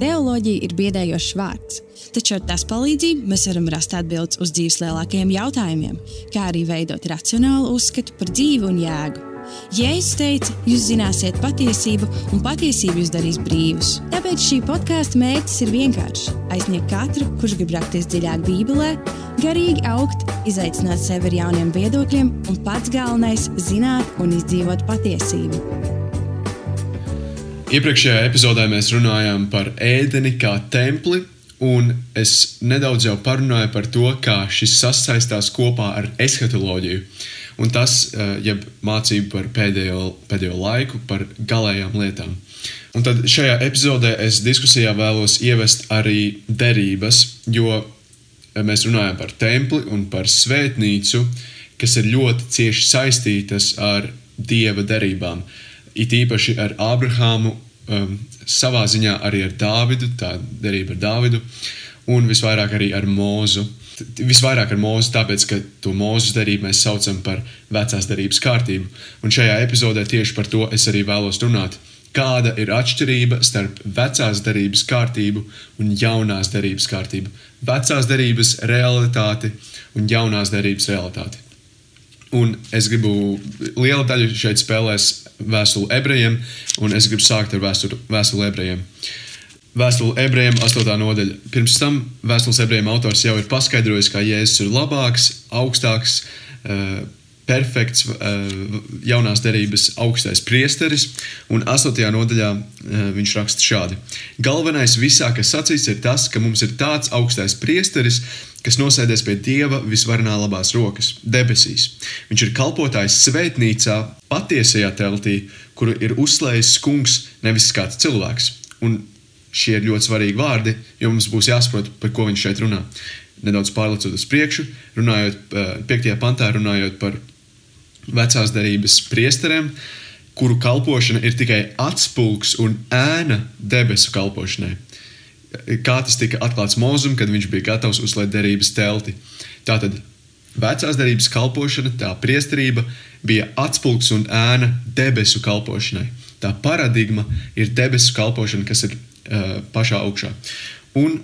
Teoloģija ir biedējošs vārds, taču ar tās palīdzību mēs varam rast atbildes uz dzīves lielākajiem jautājumiem, kā arī veidot racionālu uzskatu par dzīvi un jēgu. Jēzus teica, jūs zināsiet patiesību, un patiesība jūs darīs brīvus. Tāpēc šī podkāstu mērķis ir vienkāršs - aizsniegt katru, kurš grib rakties dziļāk Bībelē, garīgi augt, izaicināt sevi ar jauniem viedokļiem, un pats galvenais - zināt un izdzīvot patiesību. Iepriekšējā epizodē mēs runājām par ēdeni kā templi, un es nedaudz jau parunāju par to, kā šis sasaistās kopā ar eskatoloģiju. Un tas, eh, jeb mācību par pēdējo, pēdējo laiku, par galējām lietām. Un tad šajā epizodē es diskusijā vēlos ievest arī derības, jo mēs runājam par templi un par svētnīcu, kas ir ļoti cieši saistītas ar dieva derībām. It īpaši ar Ābrahāmu, um, savā ziņā arī ar Dāvidu, tā derība ar Dāvidu, un visvairāk arī ar Mūzu. Visvairāk ar mūzu, tāpēc, ka to mūzu derību mēs saucam par vecās derības kārtību. Un šajā epizodē tieši par to es arī vēlos runāt. Kāda ir atšķirība starp vecās derības kārtību un jaunās derības kārtību? Vecās derības realitāti un jaunās derības realitāti. Un es gribu, liela daļa šeit spēlēs vēstuli ebrejiem, un es gribu sākt ar vēstuli, vēstuli ebrejiem. Vēstule ebrejiem, 8. nodaļa. Pirms tam vēstules ebrejiem autors jau ir paskaidrojis, ka Jēzus ir labāks, augstāks, uh, perfekts, uh, jaunās derības augstais priesteris, un 8. nodaļā uh, viņš raksta šādi: Galvenais visā, kas sacīts, ir tas, ka mums ir tāds augstais priesteris, kas nosēdies pie Dieva visvarenā labās rokas, debesīs. Viņš ir kalpotājs svētnīcā, patiesajā teltī, kuru ir uzslēdzis kungs, nevis kāds cilvēks. Un šie ir ļoti svarīgi vārdi, jo mums būs jāsaprot, par ko viņš šeit runā. Nedaudz pārlecot uz priekšu, runājot, 5. Eh, pantā runājot par vecās derības priesteriem, kuru kalpošana ir tikai atspulgs un ēna debesu kalpošanai kā tas tika atklāts Mozum, kad viņš bija gatavs uzliekt derības telti. Tātad vecās derības kalpošana, tā priesterība bija atspulgs un ēna debesu kalpošanai. Tā paradigma ir debesu kalpošana, kas ir uh, pašā augšā. Un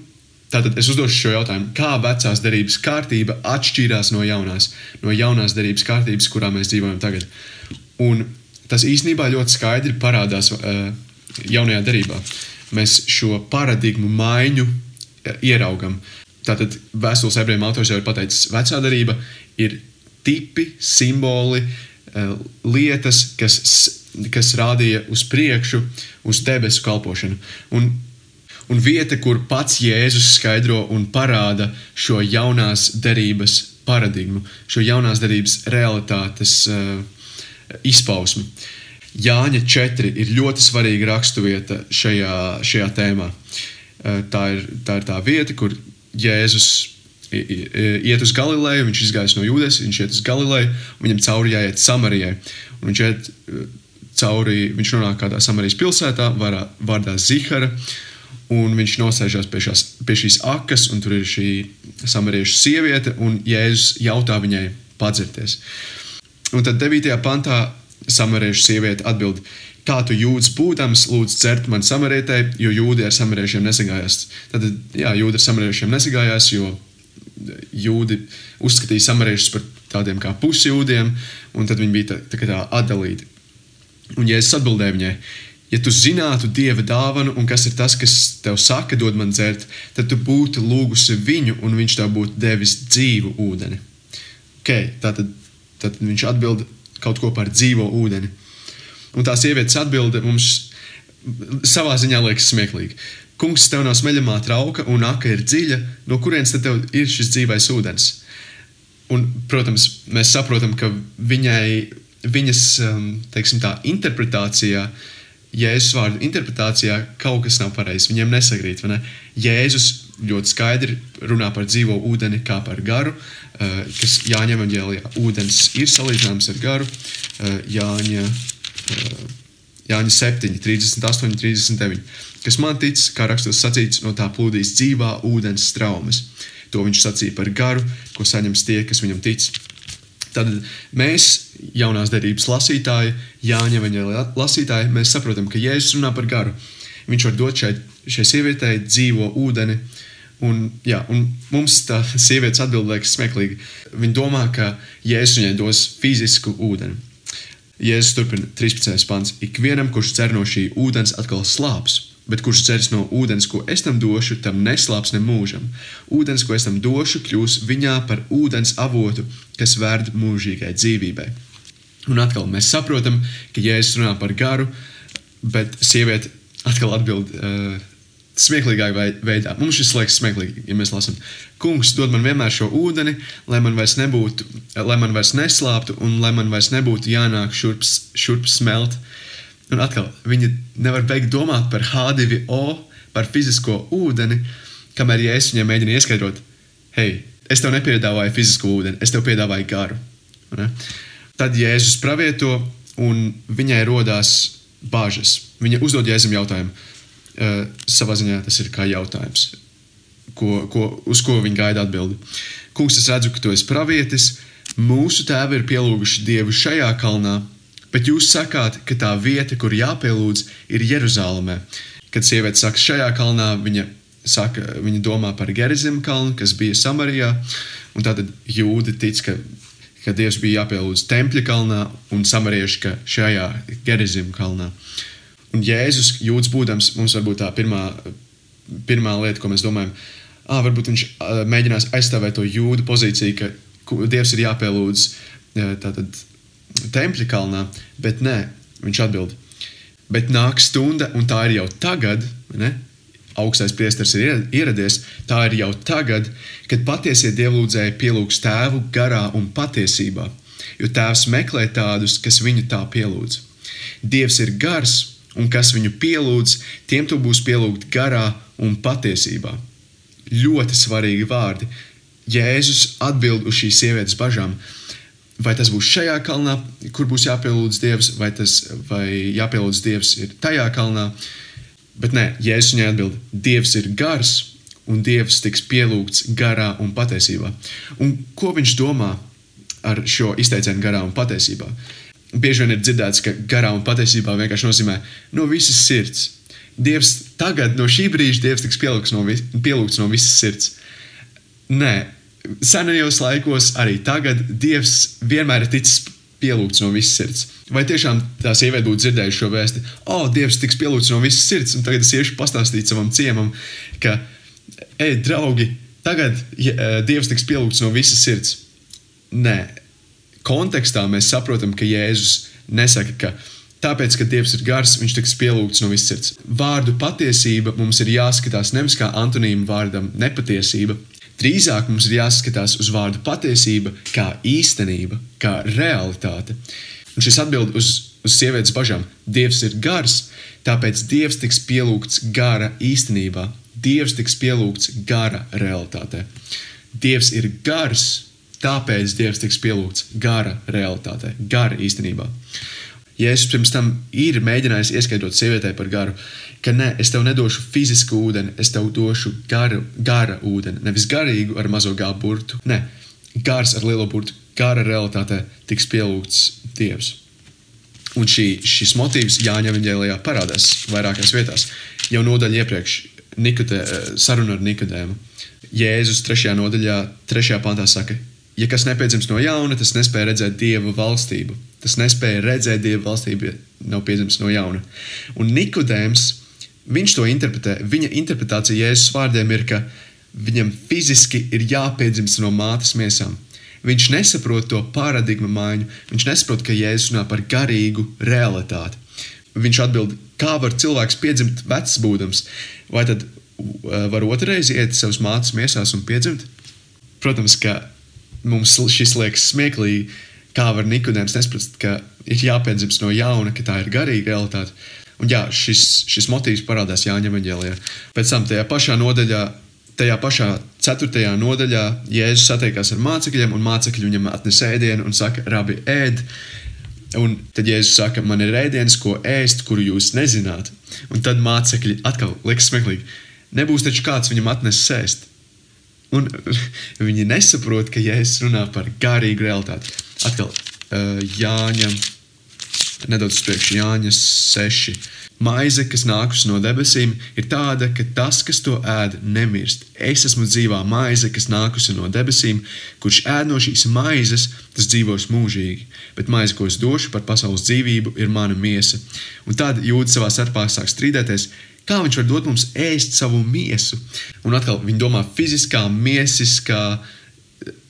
Tātad es uzdošu šo jautājumu, kā vecās derības kārtība atšķīrās no jaunās, no jaunās derības kārtības, kurā mēs dzīvojam tagad. Un tas īstenībā ļoti skaidri parādās uh, jaunajā derībā. Uh, mēs šo paradigmu maiņu e, ieraugam. Tātad vēstules ebrejiem autors jau ir pateicis, vecā darība ir tipi, simboli, e, lietas, kas, kas rādīja uz priekšu, uz debesu kalpošanu. Un, un vieta, kur pats Jēzus skaidro un parāda šo jaunās derības paradigmu, šo jaunās derības realitātes uh, izpausmi. Uh, Jāņa 4 ir ļoti svarīga raksturvieta šajā, šajā tēmā. Eh, tā ir, tā ir tā vieta, kur Jēzus iet uz Galileju, viņš izgājis no Jūdas, viņš iet uz Galileju, un viņam cauri jāiet Samarijai. Un viņš iet eh, cauri, viņš nonāk kādā Samarijas pilsētā, vārdā Zihara, un viņš nosēžās pie, šās, pie šīs akas, un tur ir šī samariešu sieviete, un Jēzus jautā viņai padzirties. Un tad 9. pantā samariešu sieviete atbild, kā tu jūtas būdams, lūdzu, cert man samarietē, jo jūdi ar samariešiem nesagājās. Tad, jā, jūdi ar samariešiem nesagājās, jo jūdi uzskatīja samariešus par tādiem kā pusjūdiem, un tad viņi bija tā, tā, tā atdalīti. Un Jēzus atbildēja viņai, ja tu zinātu dieva dāvanu, un kas ir tas, kas tev saka, dod man dzert, tad tu būtu lūgusi viņu, un viņš tev būtu devis dzīvu ūdeni. Okay, tātad, tad viņš atbild, kaut ko par dzīvo ūdeni. Un tā sievietes atbilde mums savā ziņā liekas smieklīga. Kungs, tev nav smeļamā trauka, un aka ir dziļa, no kurienes tad ir šis dzīvais ūdens? Un, protams, mēs saprotam, ka viņai, viņas um, teiksim, tā, interpretācijā, Jēzus vārdu interpretācijā kaut kas nav pareizs. Viņiem nesakrīt. Ne? Jēzus ļoti skaidri runā par dzīvo ūdeni kā par garu, eh, kas Jāņa evanģēlijā ūdens ir salīdzināms ar garu. Eh, Jāņa, eh, Jāņa 7, 38, 39. Kas man tic, kā rakstos sacīts, no tā plūdīs dzīvā ūdens straumes. To viņš sacīja par garu, ko saņems tie, kas viņam tic. Tad mēs, jaunās derības lasītāji, Jāņa evanģēlijā lasītāji, mēs saprotam, ka Jēzus runā par garu. Viņš var dot šeit šai sievietei dzīvo ūdeni. Un, jā, un mums tā sievietes atbild liekas smieklīgi. Viņa domā, ka Jēzus viņai dos fizisku ūdeni. Jēzus turpina 13. pants. Ikvienam, kurš cer no šī ūdens, atkal slāps. Bet kurš ceras no ūdens, ko es tam došu, tam neslāps ne mūžam. Ūdens, ko es tam došu, kļūs viņā par ūdens avotu, kas vērd mūžīgai dzīvībai. Un atkal mēs saprotam, ka Jēzus runā par garu, bet sieviete atkal atbild uh, smieklīgā veidā. Mums šis liekas smieklīgi, ja mēs lasām, Kungs dod man vienmēr šo ūdeni, lai man vairs nebūtu, lai man vairs neslāptu un lai man vairs nebūtu jānāk šurp, šurp smelt. Un atkal, viņi nevar beigt domāt par H2O, par fizisko ūdeni, kamēr ja es viņiem mēģinu ieskaidrot, hei, es tev nepiedāvāju fizisko ūdeni, es tev piedāvāju garu. Ne? Tad Jēzus pravieto, un viņai rodās bāžas. Viņa uzdod Jēzum jautājumu, uh, savā ziņā tas ir kā jautājums, ko, ko, uz ko viņi gaida atbildi. Kungs, es redzu, ka tu esi pravietis. Mūsu tēvi ir pielūguši Dievu šajā kalnā, bet jūs sakāt, ka tā vieta, kur jāpielūdz, ir Jeruzalemē. Kad sieviete saka šajā kalnā, viņa, saka, viņa domā par Gerizim kalnu, kas bija Samarijā. Un tātad jūdi tic, ka, ka Dievs bija jāpielūdz Tempļa kalnā un samarieši, ka šajā Gerizim kalnā. Un Jēzus, jūtas būdams, mums varbūt tā pirmā, pirmā lieta, ko mēs domājam, ah, varbūt viņš mēģinās aizstāvēt to jūdu pozīciju, ka Dievs ir jāpielūdz tātad tempļa kalnā, bet nē, viņš atbild. Bet nāk stunda, un tā ir jau tagad, ne? augstais priesteris ir ieradies, tā ir jau tagad, kad patiesie dievlūdzēji pielūgs tēvu garā un patiesībā, jo tēvs meklē tādus, kas viņu tā pielūdz. Dievs ir gars, un kas viņu pielūdz, tiem tu būs pielūgt garā un patiesībā. Ļoti svarīgi vārdi. Jēzus atbild uz šīs sievietes bažām. Vai tas būs šajā kalnā, kur būs jāpielūdz Dievs, vai, tas, vai jāpielūdz Dievs ir tajā kalnā? Bet nē, Jēzus viņai atbild, Dievs ir gars, un Dievs tiks pielūgts garā un patiesībā. Un ko viņš domā ar šo izteicienu garā un patiesībā? bieži vien ir dzirdēts, ka garā un patiesībā vienkārši nozīmē no visas sirds. Dievs tagad, no šī brīža, Dievs tiks pielūgts no, vis, pielūgts no visas sirds. Nē, senajos laikos, arī tagad, Dievs vienmēr ir ticis pielūgts no visas sirds. Vai tiešām tā sieviete būtu dzirdējusi šo vēsti? O, oh, Dievs tiks pielūgts no visas sirds, un tagad es iešu pastāstīt savam ciemam, ka, ej, draugi, tagad ja, eh, Dievs tiks pielūgts no visas sirds. Nē, kontekstā mēs saprotam, ka Jēzus nesaka, ka tāpēc, ka Dievs ir gars, viņš tiks pielūgts no visas sirds. Vārdu patiesība mums ir jāskatās nevis kā antonīma vārdam nepatiesība, drīzāk mums ir jāskatās uz vārdu patiesība kā īstenība, kā realitāte. Un šis atbild uz, uz sievietes bažām. Dievs ir gars, tāpēc Dievs tiks pielūgts gara īstenībā. Dievs tiks pielūgts gara realitātē. Dievs ir gars, Tāpēc Dievs tiks pielūgts gara realitātē, gara īstenībā. Jēzus pirms tam ir mēģinājis ieskaidrot sievietei par garu, ka nē, es tev nedošu fizisku ūdeni, es tev došu garu, gara ūdeni, nevis garīgu ar mazo gābu burtu. Nē, gars ar lielo burtu, gara realitātē tiks pielūgts Dievs. Un šī, šis motīvs Jāņa Vāģēlijā parādās vairākās vietās. Jau nodaļā iepriekš Nikotē, saruna ar Nikodēmu. Jēzus 3. nodaļā, 3. pantā saka, ja kas nepiedzimst no jauna, tas nespēja redzēt dieva valstību. Tas nespēja redzēt dieva valstību, ja nav piedzimis no jauna. Un Nikodēms, viņš to interpretē. Viņa interpretācija Jēzus vārdiem ir, ka viņam fiziski ir jāpiedzimst no mātes miesām. Viņš nesaprot to paradigmu maiņu, viņš nesaprot, ka Jēzus runā par garīgu realitāti. Viņš atbild, kā var cilvēks piedzimt vecs būdams, vai tad uh, var otrreiz iet savas mātes miesās un piedzimt? Protams, ka mums šis liekas smieklīgi, kā var Nikodēms nesprast, ka ir jāpiedzimst no jauna, ka tā ir garīga realitāte. Un jā, šis, šis motīvs parādās Jāņa Maģēlijā. Pēc tam tajā pašā nodaļā, tajā pašā ceturtajā nodaļā Jēzus satiekās ar mācekļiem, un mācekļi viņam atnes ēdienu un saka, rabi, ēd. Un tad Jēzus saka, man ir ēdiens, ko ēst, kuru jūs nezināt. Un tad mācekļi atkal liekas smieklīgi. Nebūs taču kāds viņam atnesis ēst. Un viņi nesaprot, ka Jēzus runā par garīgu realitāti. Atkal uh, Jāņa, nedaudz priekš Jāņa 6. Maize, kas nākusi no debesīm, ir tāda, ka tas, kas to ēd, nemirst. Es esmu dzīvā maize, kas nākusi no debesīm, kurš ēd no šīs maizes, tas dzīvos mūžīgi. Bet maize, ko es došu par pasaules dzīvību, ir mana miesa. Un tad jūdzi savā starpā sāk strīdēties, kā viņš var dot mums ēst savu miesu. Un atkal viņi domā fiziskā, miesiskā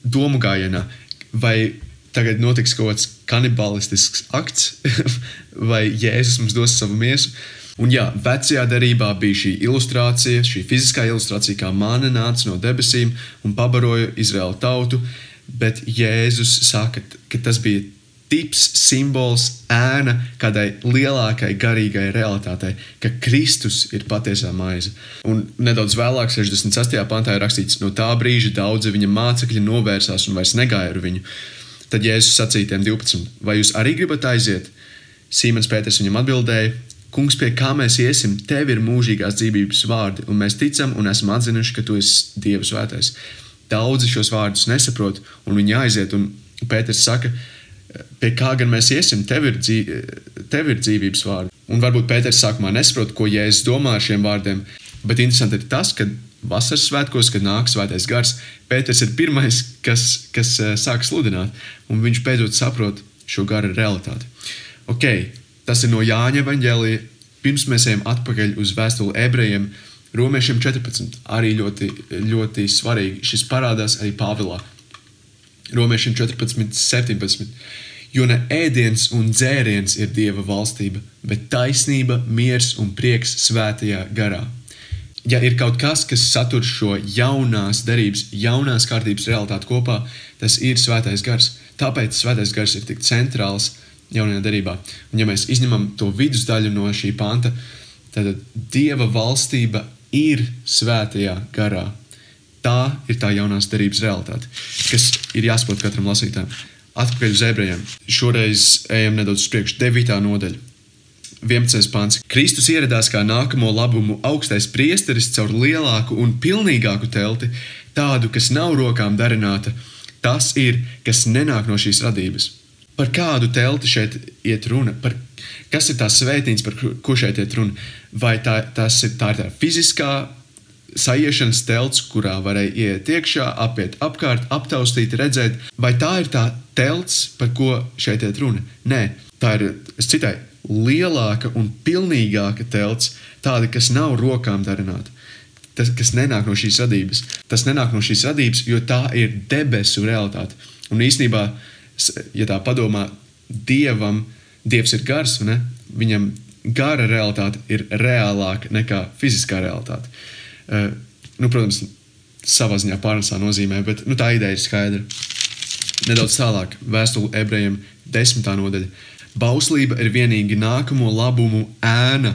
domu gājienā. Vai tagad notiks kaut kāds kanibālistisks akts, vai Jēzus mums dos savu miesu. Un jā, vecajā darbā bija šī ilustrācija, šī fiziskā ilustrācija, kā māne nāca no debesīm un pabaroja Izraēlu tautu, bet Jēzus saka, ka tas bija tips, simbols, ēna kādai lielākai garīgai realitātei, ka Kristus ir patiesā maize. Un nedaudz vēlāk, 68. pantā, ir rakstīts, no tā brīža daudzi viņa mācekļi novērsās un vairs negāja ar viņu. Tad Jēzus sacīja tiem 12: Vai jūs arī gribat aiziet? Sīmens Pēters viņam atbildēja: Kungs, pie kā mēs iesim, tev ir mūžīgās dzīvības vārdi, un mēs ticam un esam atzinuši, ka tu esi Dieva svētais. Daudzi šos vārdus nesaprot, un viņi aiziet, un Pēters saka, pie kā gan mēs iesim, tev ir, dzīv, tev ir dzīvības vārdi. Un varbūt Pēters sākumā nesaprot, ko Jēzus domā ar šiem vārdiem, bet interesanti ir tas, ka vasaras svētkos, kad nāk svētais gars, Pēters ir pirmais, kas, kas uh, sāk sludināt, un viņš beidzot saprot šo gara realitāti. Ok, tas ir no Jāņa evanģēlija. Pirms mēs ejam atpakaļ uz vēstuli ebrejiem, romiešiem 14. Arī ļoti, ļoti svarīgi. Šis parādās arī Pāvilā. Romiešiem 14, 17. Jo ne ēdiens un dzēriens ir dieva valstība, bet taisnība, miers un prieks svētajā garā ja ir kaut kas, kas satur šo jaunās derības, jaunās kārtības realitāti kopā, tas ir svētais gars. Tāpēc svētais gars ir tik centrāls jaunajā derībā. Un, ja mēs izņemam to vidusdaļu no šī panta, tad Dieva valstība ir svētajā garā. Tā ir tā jaunās derības realitāte, kas ir jāsaprot katram lasītājam. Atpakaļ uz ebrejiem. Šoreiz ejam nedaudz uz priekšu, 9. nodaļa. 11. pāns. Kristus ieradās kā nākamo labumu augstais priesteris caur lielāku un pilnīgāku telti, tādu, kas nav rokām darināta. Tas ir, kas nenāk no šīs radības. Par kādu telti šeit iet runa? Par, kas ir tās svētnīcas, par ko šeit iet runa? Vai tā, tas ir tā, ir tā fiziskā sajiešanas telts, kurā varēja iet iekšā, apiet apkārt, aptaustīt, redzēt, vai tā ir tā telts, par ko šeit iet runa? Nē, tā ir, citāju, lielāka un pilnīgāka telts, tāda, kas nav rokām darināta. Tas, kas nenāk no šīs radības. Tas nenāk no šīs radības, jo tā ir debesu realitāte. Un īsnībā, ja tā padomā, Dievam, Dievs ir gars, ne? viņam gara realitāte ir reālāka nekā fiziskā realitāte. Uh, nu, protams, savā ziņā pārnesā nozīmē, bet nu, tā ideja ir skaidra. Nedaudz tālāk, vēstule ebrejiem, desmitā nodaļa. Bauslība ir vienīgi nākamo labumu ēna,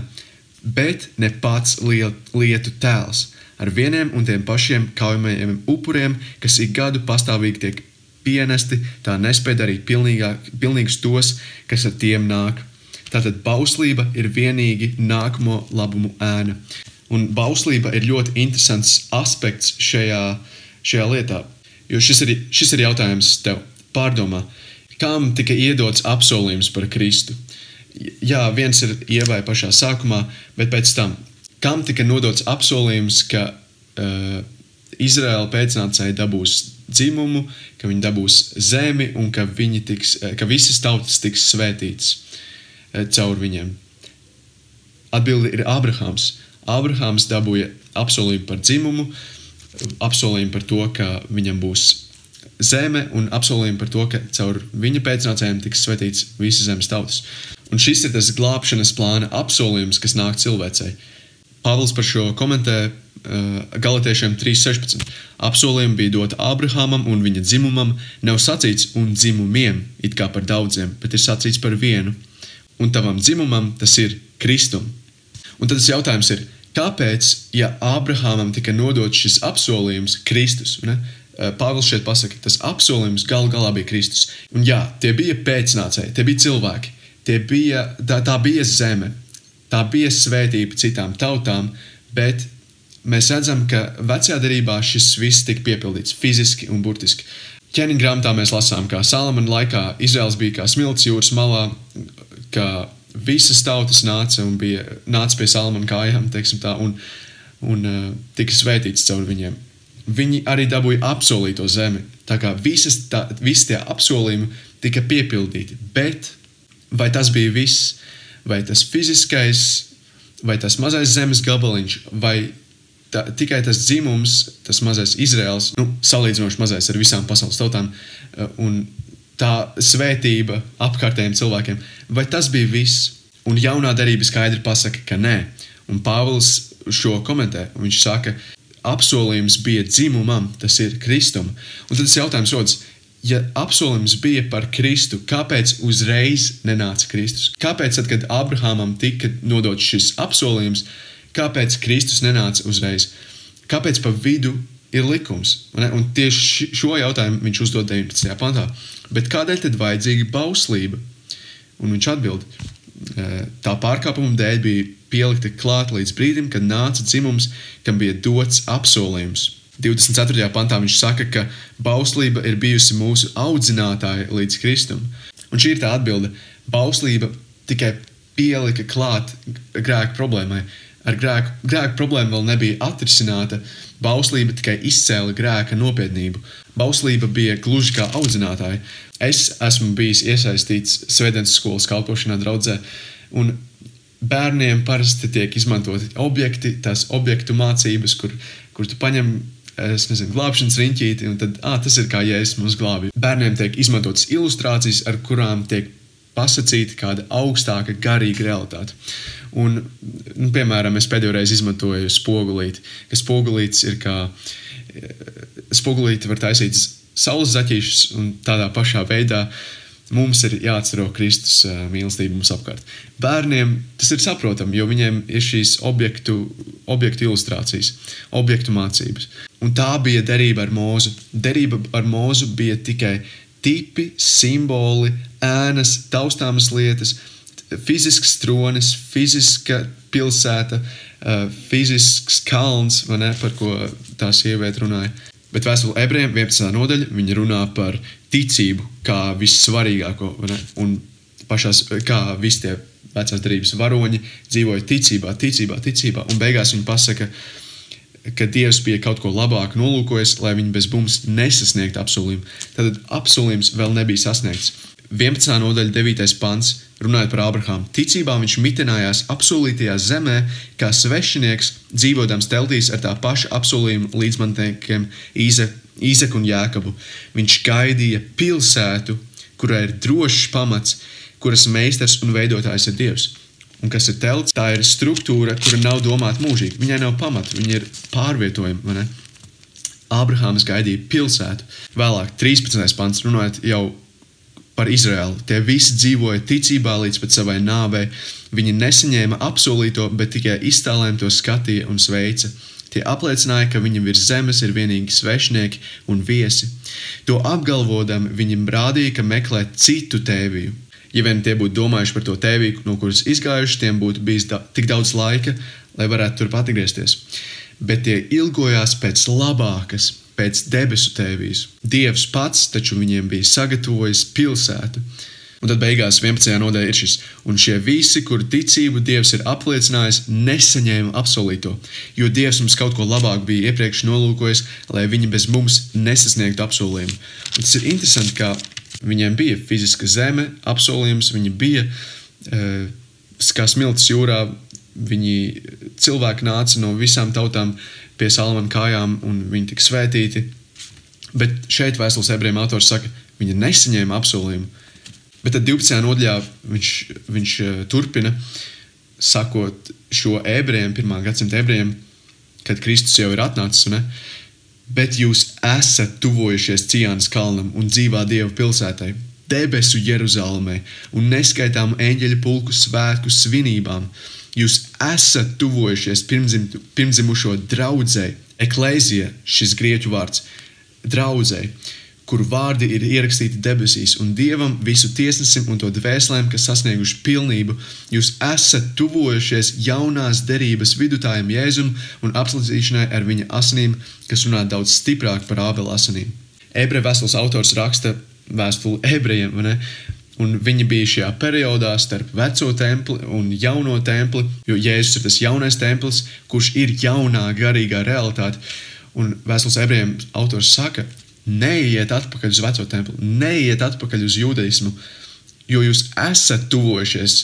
bet ne pats lietu tēls. Ar vieniem un tiem pašiem kaujamajiem upuriem, kas ik gadu pastāvīgi tiek pienesti, tā nespēja darīt pilnīgus tos, kas ar tiem nāk. Tātad bauslība ir vienīgi nākamo labumu ēna. Un bauslība ir ļoti interesants aspekts šajā, šajā lietā. Jo šis ir, šis ir jautājums tev. Pārdomā, kam tika iedots apsolījums par Kristu. Jā, viens ir ievai pašā sākumā, bet pēc tam, kam tika nodots apsolījums, ka uh, Izraēla pēcnācēji dabūs dzimumu, ka viņi dabūs zemi un ka, tiks, uh, ka visas tautas tiks svētītas uh, caur viņiem. Atbilde ir Abrahams. Abrahams dabūja apsolījumu par dzimumu, apsolījumu par to, ka viņam būs zeme un apsolījumu par to, ka caur viņa pēcnācējiem tiks svētīts visas zemes tautas. Un šis ir tas glābšanas plāna apsolījums, kas nāk cilvēcei. Pāvils par šo komentē uh, Galatiešiem 3.16. Apsolījumi bija doti Abrahamam un viņa dzimumam, nav sacīts un dzimumiem, it kā par daudziem, bet ir sacīts par vienu. Un tavam dzimumam tas ir Kristum. Un tad jautājums ir, kāpēc, ja Abrahamam tika nodots šis apsolījums, Kristus, ne? Pāvils šeit pasaka, tas apsolījums gal galā bija Kristus. Un jā, tie bija pēcnācēji, tie bija cilvēki, tie bija, tā, tā bija zeme, tā bija svētība citām tautām, bet mēs redzam, ka vecajā darbā šis viss tika piepildīts fiziski un burtiski. Ķēniņa grāmatā mēs lasām, kā Salamana laikā Izraels bija kā smilts jūras malā, ka visas tautas nāca un bija nāca pie Salmana kājām, tā, un, un uh, tika svētīts caur viņiem. Viņi arī dabūja apsolīto zemi. Tā kā visas tā, visi tie apsolījumi tika piepildīti. Bet vai tas bija viss? Vai tas fiziskais, vai tas mazais zemes gabaliņš, vai tā, tikai tas dzimums, tas mazais Izraels, nu, salīdzinoši mazais ar visām pasaules tautām, uh, un tā svētība apkārtējiem cilvēkiem, vai tas bija viss? Un jaunā darība skaidri pasaka, ka nē. Un Pāvils šo komentē. Viņš saka, apsolījums bija dzimumam, tas ir Kristum. Un tad tas jautājums rodas, ja apsolījums bija par Kristu, kāpēc uzreiz nenāca Kristus? Kāpēc, tad, kad Abrahamam tika nodots šis apsolījums, kāpēc Kristus nenāca uzreiz? Kāpēc pa vidu ir likums? Un tieši šo jautājumu viņš uzdod 19. pantā. Bet kādēļ tad vajadzīga bauslība? Un viņš atbild, tā pārkāpuma dēļ bija pielikta klāt līdz brīdim, kad nāca dzimums, kam bija dots apsolījums. 24. pantā viņš saka, ka bauslība ir bijusi mūsu audzinātāja līdz Kristum. Un šī ir tā atbilde. Bauslība tikai pielika klāt grēku problēmai. Ar grēku, grēku problēma vēl nebija atrisināta. Bauslība tikai izcēla grēka nopietnību. Bauslība bija gluži kā audzinātāja. Es esmu bijis iesaistīts Svētdienas skolas kalpošanā draudzē, un bērniem parasti tiek izmantoti objekti, tās objektu mācības, kur, kur tu paņem es nezinu, glābšanas riņķīti, un tad, ah, tas ir kā jēzus mūs glābi. Bērniem tiek izmantotas ilustrācijas, ar kurām tiek pasakīta kāda augstāka garīga realitāte. Un, nu, piemēram, es pēdējo reizi izmantoju spogulīti, ka spogulītis ir kā spogulīti var taisīt saules zaķīšus, un tādā pašā veidā mums ir jāatcero Kristus mīlestība mums apkārt. Bērniem tas ir saprotami, jo viņiem ir šīs objektu, objektu ilustrācijas, objektu mācības. Un tā bija derība ar mūzu. Derība ar mūzu bija tikai tipi, simboli, ēnas, taustāmas lietas, fizisks tronis, fiziska pilsēta, uh, fizisks kalns, ne, par ko tā sieviete runāja. Bet vēstule ebrejiem 11. nodaļa, viņa runā par ticību kā vissvarīgāko, un pašās, kā visi tie vecās darības varoņi dzīvoja ticībā, ticībā, ticībā, un beigās viņi pasaka, ka Dievs bija kaut ko labāku nolūkojis, lai viņi bez mums nesasniegtu apsolījumu. Tad apsolījums vēl nebija sasniegts. 11. nodaļa, 9. pants, runājot par Abrahāmu. Ticībā viņš mitinājās apsolītajā zemē, kā svešinieks, dzīvodams teltīs ar tā paša apsolījuma līdzmantekiem Īzeku un Jēkabu. Viņš gaidīja pilsētu, kurai ir drošs pamats, kuras meistars un veidotājs ir Dievs. Un kas ir telts, tā ir struktūra, kura nav domāta mūžīgi. Viņai nav pamata, viņa ir pārvietojama. Abrahāms gaidīja pilsētu. Vēlāk, 13. pants, runājot jau par Izraēlu. Tie visi dzīvoja ticībā līdz pat savai nāvei. Viņi nesaņēma apsolīto, bet tikai iztēlēm to skatīja un sveica. Tie apliecināja, ka viņi virs zemes ir vienīgi svešinieki un viesi. To apgalvodam, viņiem rādīja, ka meklē citu tēviju. Ja vien tie būtu domājuši par to tēviju, no kuras izgājuši, tiem būtu bijis da tik daudz laika, lai varētu turpat atgriezties. Bet tie ilgojās pēc labākas, pēc debesu tēvijas. Dievs pats taču viņiem bija sagatavojis pilsētu. Un tad beigās 11. nodaļā ir šis, un šie visi, kuru ticību Dievs ir apliecinājis, nesaņēma apsolīto, jo Dievs mums kaut ko labāku bija iepriekš nolūkojis, lai viņi bez mums nesasniegtu apsolījumu. Un tas ir interesanti, ka viņiem bija fiziska zeme, apsolījums, viņi bija uh, kā smilts jūrā, viņi cilvēki nāca no visām tautām, uh, pie Salamana kājām, un viņi tika svētīti. Bet šeit vēstules ebrejiem autors saka, viņi nesaņēma apsolījumu. Bet tad 12. nodaļā viņš, viņš eh, turpina sakot šo ebrejiem, pirmā gadsimta ebrejiem, kad Kristus jau ir atnācis. Ne? Bet jūs esat tuvojušies Cijānas kalnam un dzīvā Dieva pilsētai, debesu Jeruzalemē un neskaitāmu eņģeļu pulku svētku svinībām. Jūs esat tuvojušies pirmzim, pirmzimušo draudzē, eklēzija, šis grieķu vārds, draudzē, kuru vārdi ir ierakstīti debesīs, un Dievam, visu tiesnesim un to dvēselēm, kas sasnieguši pilnību, jūs esat tuvojušies jaunās derības vidutājiem Jēzum un apsludzīšanai ar viņa asinīm, kas runā daudz stiprāk par ābela asinīm. Ebreju vēstules autors raksta vēstuli ebrejiem, Un viņi bija šajā periodā starp veco templi un jauno templi, jo Jēzus ir tas jaunais templis, kurš ir jaunā garīgā realitāte. Un vēstules ebrejiem autors saka, neiet atpakaļ uz veco templi, neiet atpakaļ uz judaismu, jo jūs esat tuvojušies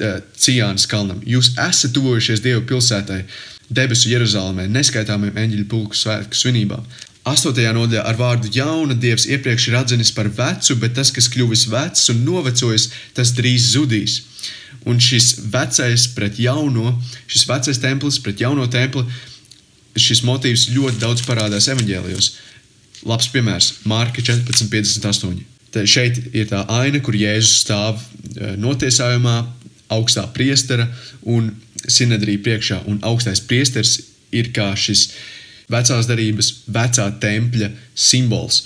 Cijānas kalnam, jūs esat tuvojušies Dieva pilsētai, debesu Jeruzalemē, neskaitāmiem eņģeļu pulku svētku svinībām. 8. nodaļā ar vārdu jauna Dievs iepriekš ir atzinis par vecu, bet tas, kas kļuvis vecs un novecojis, tas drīz zudīs. Un šis vecais pret jauno, šis vecais templis pret jauno templi, šis motīvs ļoti daudz parādās evaņģēlijos. Labs piemērs - Mārka 14,58. Te šeit ir tā aina, kur Jēzus stāv e, notiesājumā, augstā priestera un sinedrija priekšā, un augstais priesteris ir kā šis vecās darbības, vecā tempļa simbols.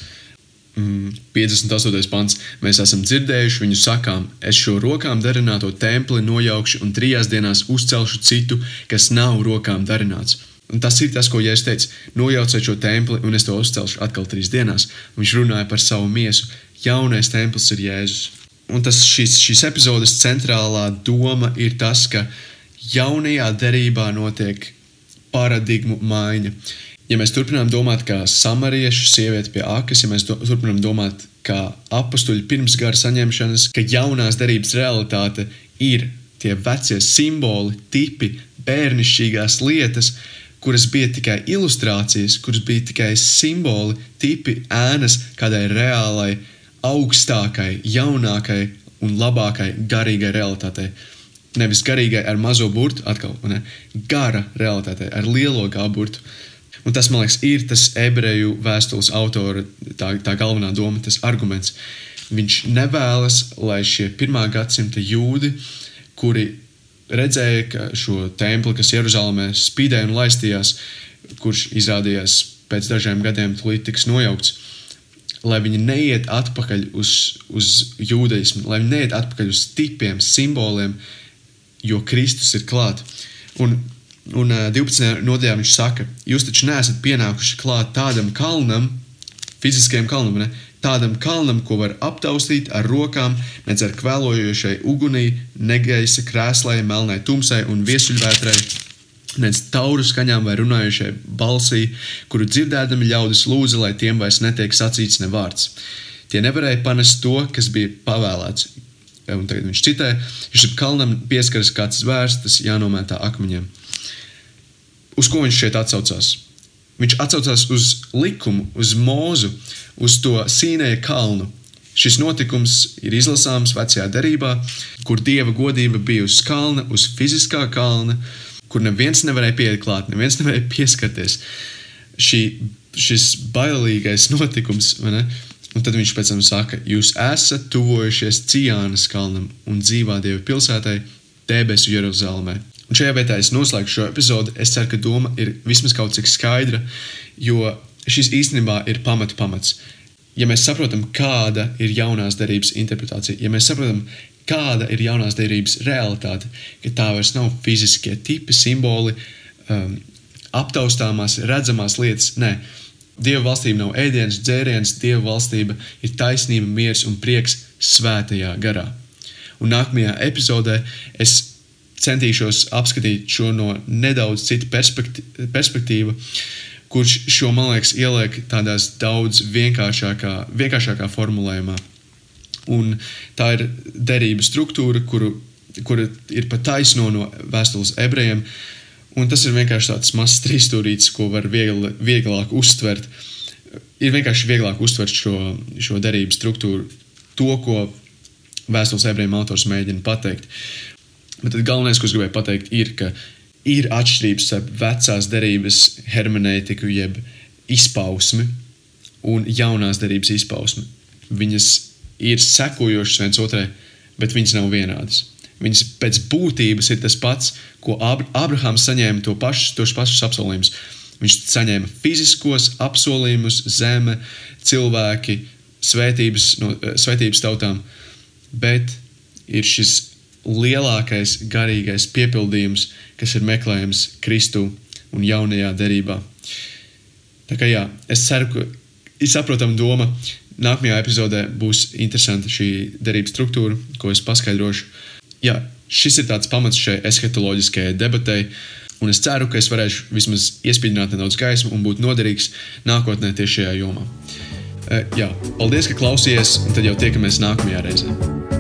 58. Mm, pants. Mēs esam dzirdējuši viņu sakām, es šo rokām darināto templi nojaukšu un trijās dienās uzcelšu citu, kas nav rokām darināts. Un tas ir tas, ko Jēzus teica. Nojauciet šo templi, un es to uzcelšu atkal trīs dienās. Viņš runāja par savu miesu. Jaunais templis ir Jēzus. Un tas, šis, šīs epizodes centrālā doma ir tas, ka jaunajā derībā notiek paradigmu maiņa. Ja mēs turpinām domāt kā samariešu sieviete pie akas, ja mēs do, turpinām domāt kā apstuļi pirms gara saņemšanas, ka jaunās derības realitāte ir tie vecie simboli, tipi, bērnišķīgās lietas, kuras bija tikai ilustrācijas, kuras bija tikai simboli, tipi, ēnas kādai reālai, augstākai, jaunākai un labākai garīgai realitātei. Nevis garīgai ar mazo burtu, atkal ne, gara realitātei, ar lielo gā burtu. Un tas, man liekas, ir tas ebreju vēstules autora tā, tā galvenā doma, tas arguments. Viņš nevēlas, lai šie pirmā gadsimta jūdi, kuri redzēja ka šo templi, kas Jeruzalemē spīdēja un laistījās, kurš izrādījās pēc dažiem gadiem tūlīt tiks nojaukts, lai viņi neiet atpakaļ uz, uz jūdaismu, lai viņi neiet atpakaļ uz tipiem, simboliem, jo Kristus ir klāt. Un, un 12. nodaļā viņš saka, jūs taču neesat pienākuši klāt tādam kalnam, fiziskajam kalnam, ne? Tādam kalnam, ko var aptaustīt ar rokām, nedz ar kvēlojošai ugunī, negaisa krēslai, melnai tumsai un viesuļvētrai, nedz tauru skaņām vai runājušai balsī, kuru dzirdēdami ļaudis lūdza, lai tiem vairs netiek sacīts ne vārds. Tie nevarēja panest to, kas bija pavēlēts. Un tagad viņš citē, viņš ap kalnam pieskaras kāds zvērs, tas jānomētā akmeņiem. Uz ko viņš šeit atsaucās? Viņš atsaucās uz likumu, uz mūzu, uz to sīnēja kalnu. Šis notikums ir izlasāms vecajā derībā, kur dieva godība bija uz kalna, uz fiziskā kalna, kur neviens nevarēja pieiet klāt, neviens nevarēja pieskarties. Šī, šis bailīgais notikums, un tad viņš pēc tam saka, jūs esat tuvojušies Cijānas kalnam un dzīvā dieva pilsētai, debesu Jeruzalemē. Un šajā vietā es noslēgšu šo epizodi. Es ceru, ka doma ir vismaz kaut cik skaidra, jo šis īstenībā ir pamata pamats. Ja mēs saprotam, kāda ir jaunās derības interpretācija, ja mēs saprotam, kāda ir jaunās derības realitāte, ka tā vairs nav fiziskie tipi, simboli, um, aptaustāmās, redzamās lietas. Nē, Dieva valstība nav ēdiens, dzēriens, Dieva valstība ir taisnība, miers un prieks svētajā garā. Un nākamajā epizodē es centīšos apskatīt šo no nedaudz citu perspektīvu, kurš šo, man liekas, ieliek tādās daudz vienkāršākā, vienkāršākā formulējumā. Un tā ir derība struktūra, kuru, kura ir pat taisno no vēstules ebrejiem. Un tas ir vienkārši tāds mazs trīsstūrītis, ko var viegli, vieglāk uztvert. Ir vienkārši vieglāk uztvert šo, šo derību struktūru, to, ko vēstules ebrejiem autors mēģina pateikt. Bet galvenais, ko es gribēju pateikt, ir, ka ir atšķirības starp vecās derības hermenētiku, jeb izpausmi, un jaunās derības izpausmi. Viņas ir sekojošas viens otrai, bet viņas nav vienādas. Viņas pēc būtības ir tas pats, ko Abra Abrahams saņēma to pašu, tos pašus apsolījumus. Viņš saņēma fiziskos apsolījumus, zeme, cilvēki, svētības, no, svētības tautām, bet ir šis lielākais garīgais piepildījums, kas ir meklējams Kristu un jaunajā derībā. Tā kā jā, es ceru, ka saprotama doma. Nākamajā epizodē būs interesanta šī derības struktūra, ko es paskaidrošu. Jā, šis ir tāds pamats šai eskatoloģiskajai debatei, un es ceru, ka es varēšu vismaz iespīdināt nedaudz gaismu un būt noderīgs nākotnē tieši šajā jomā. Jā, paldies, ka klausījāties, un tad jau tiekamies nākamajā reizē.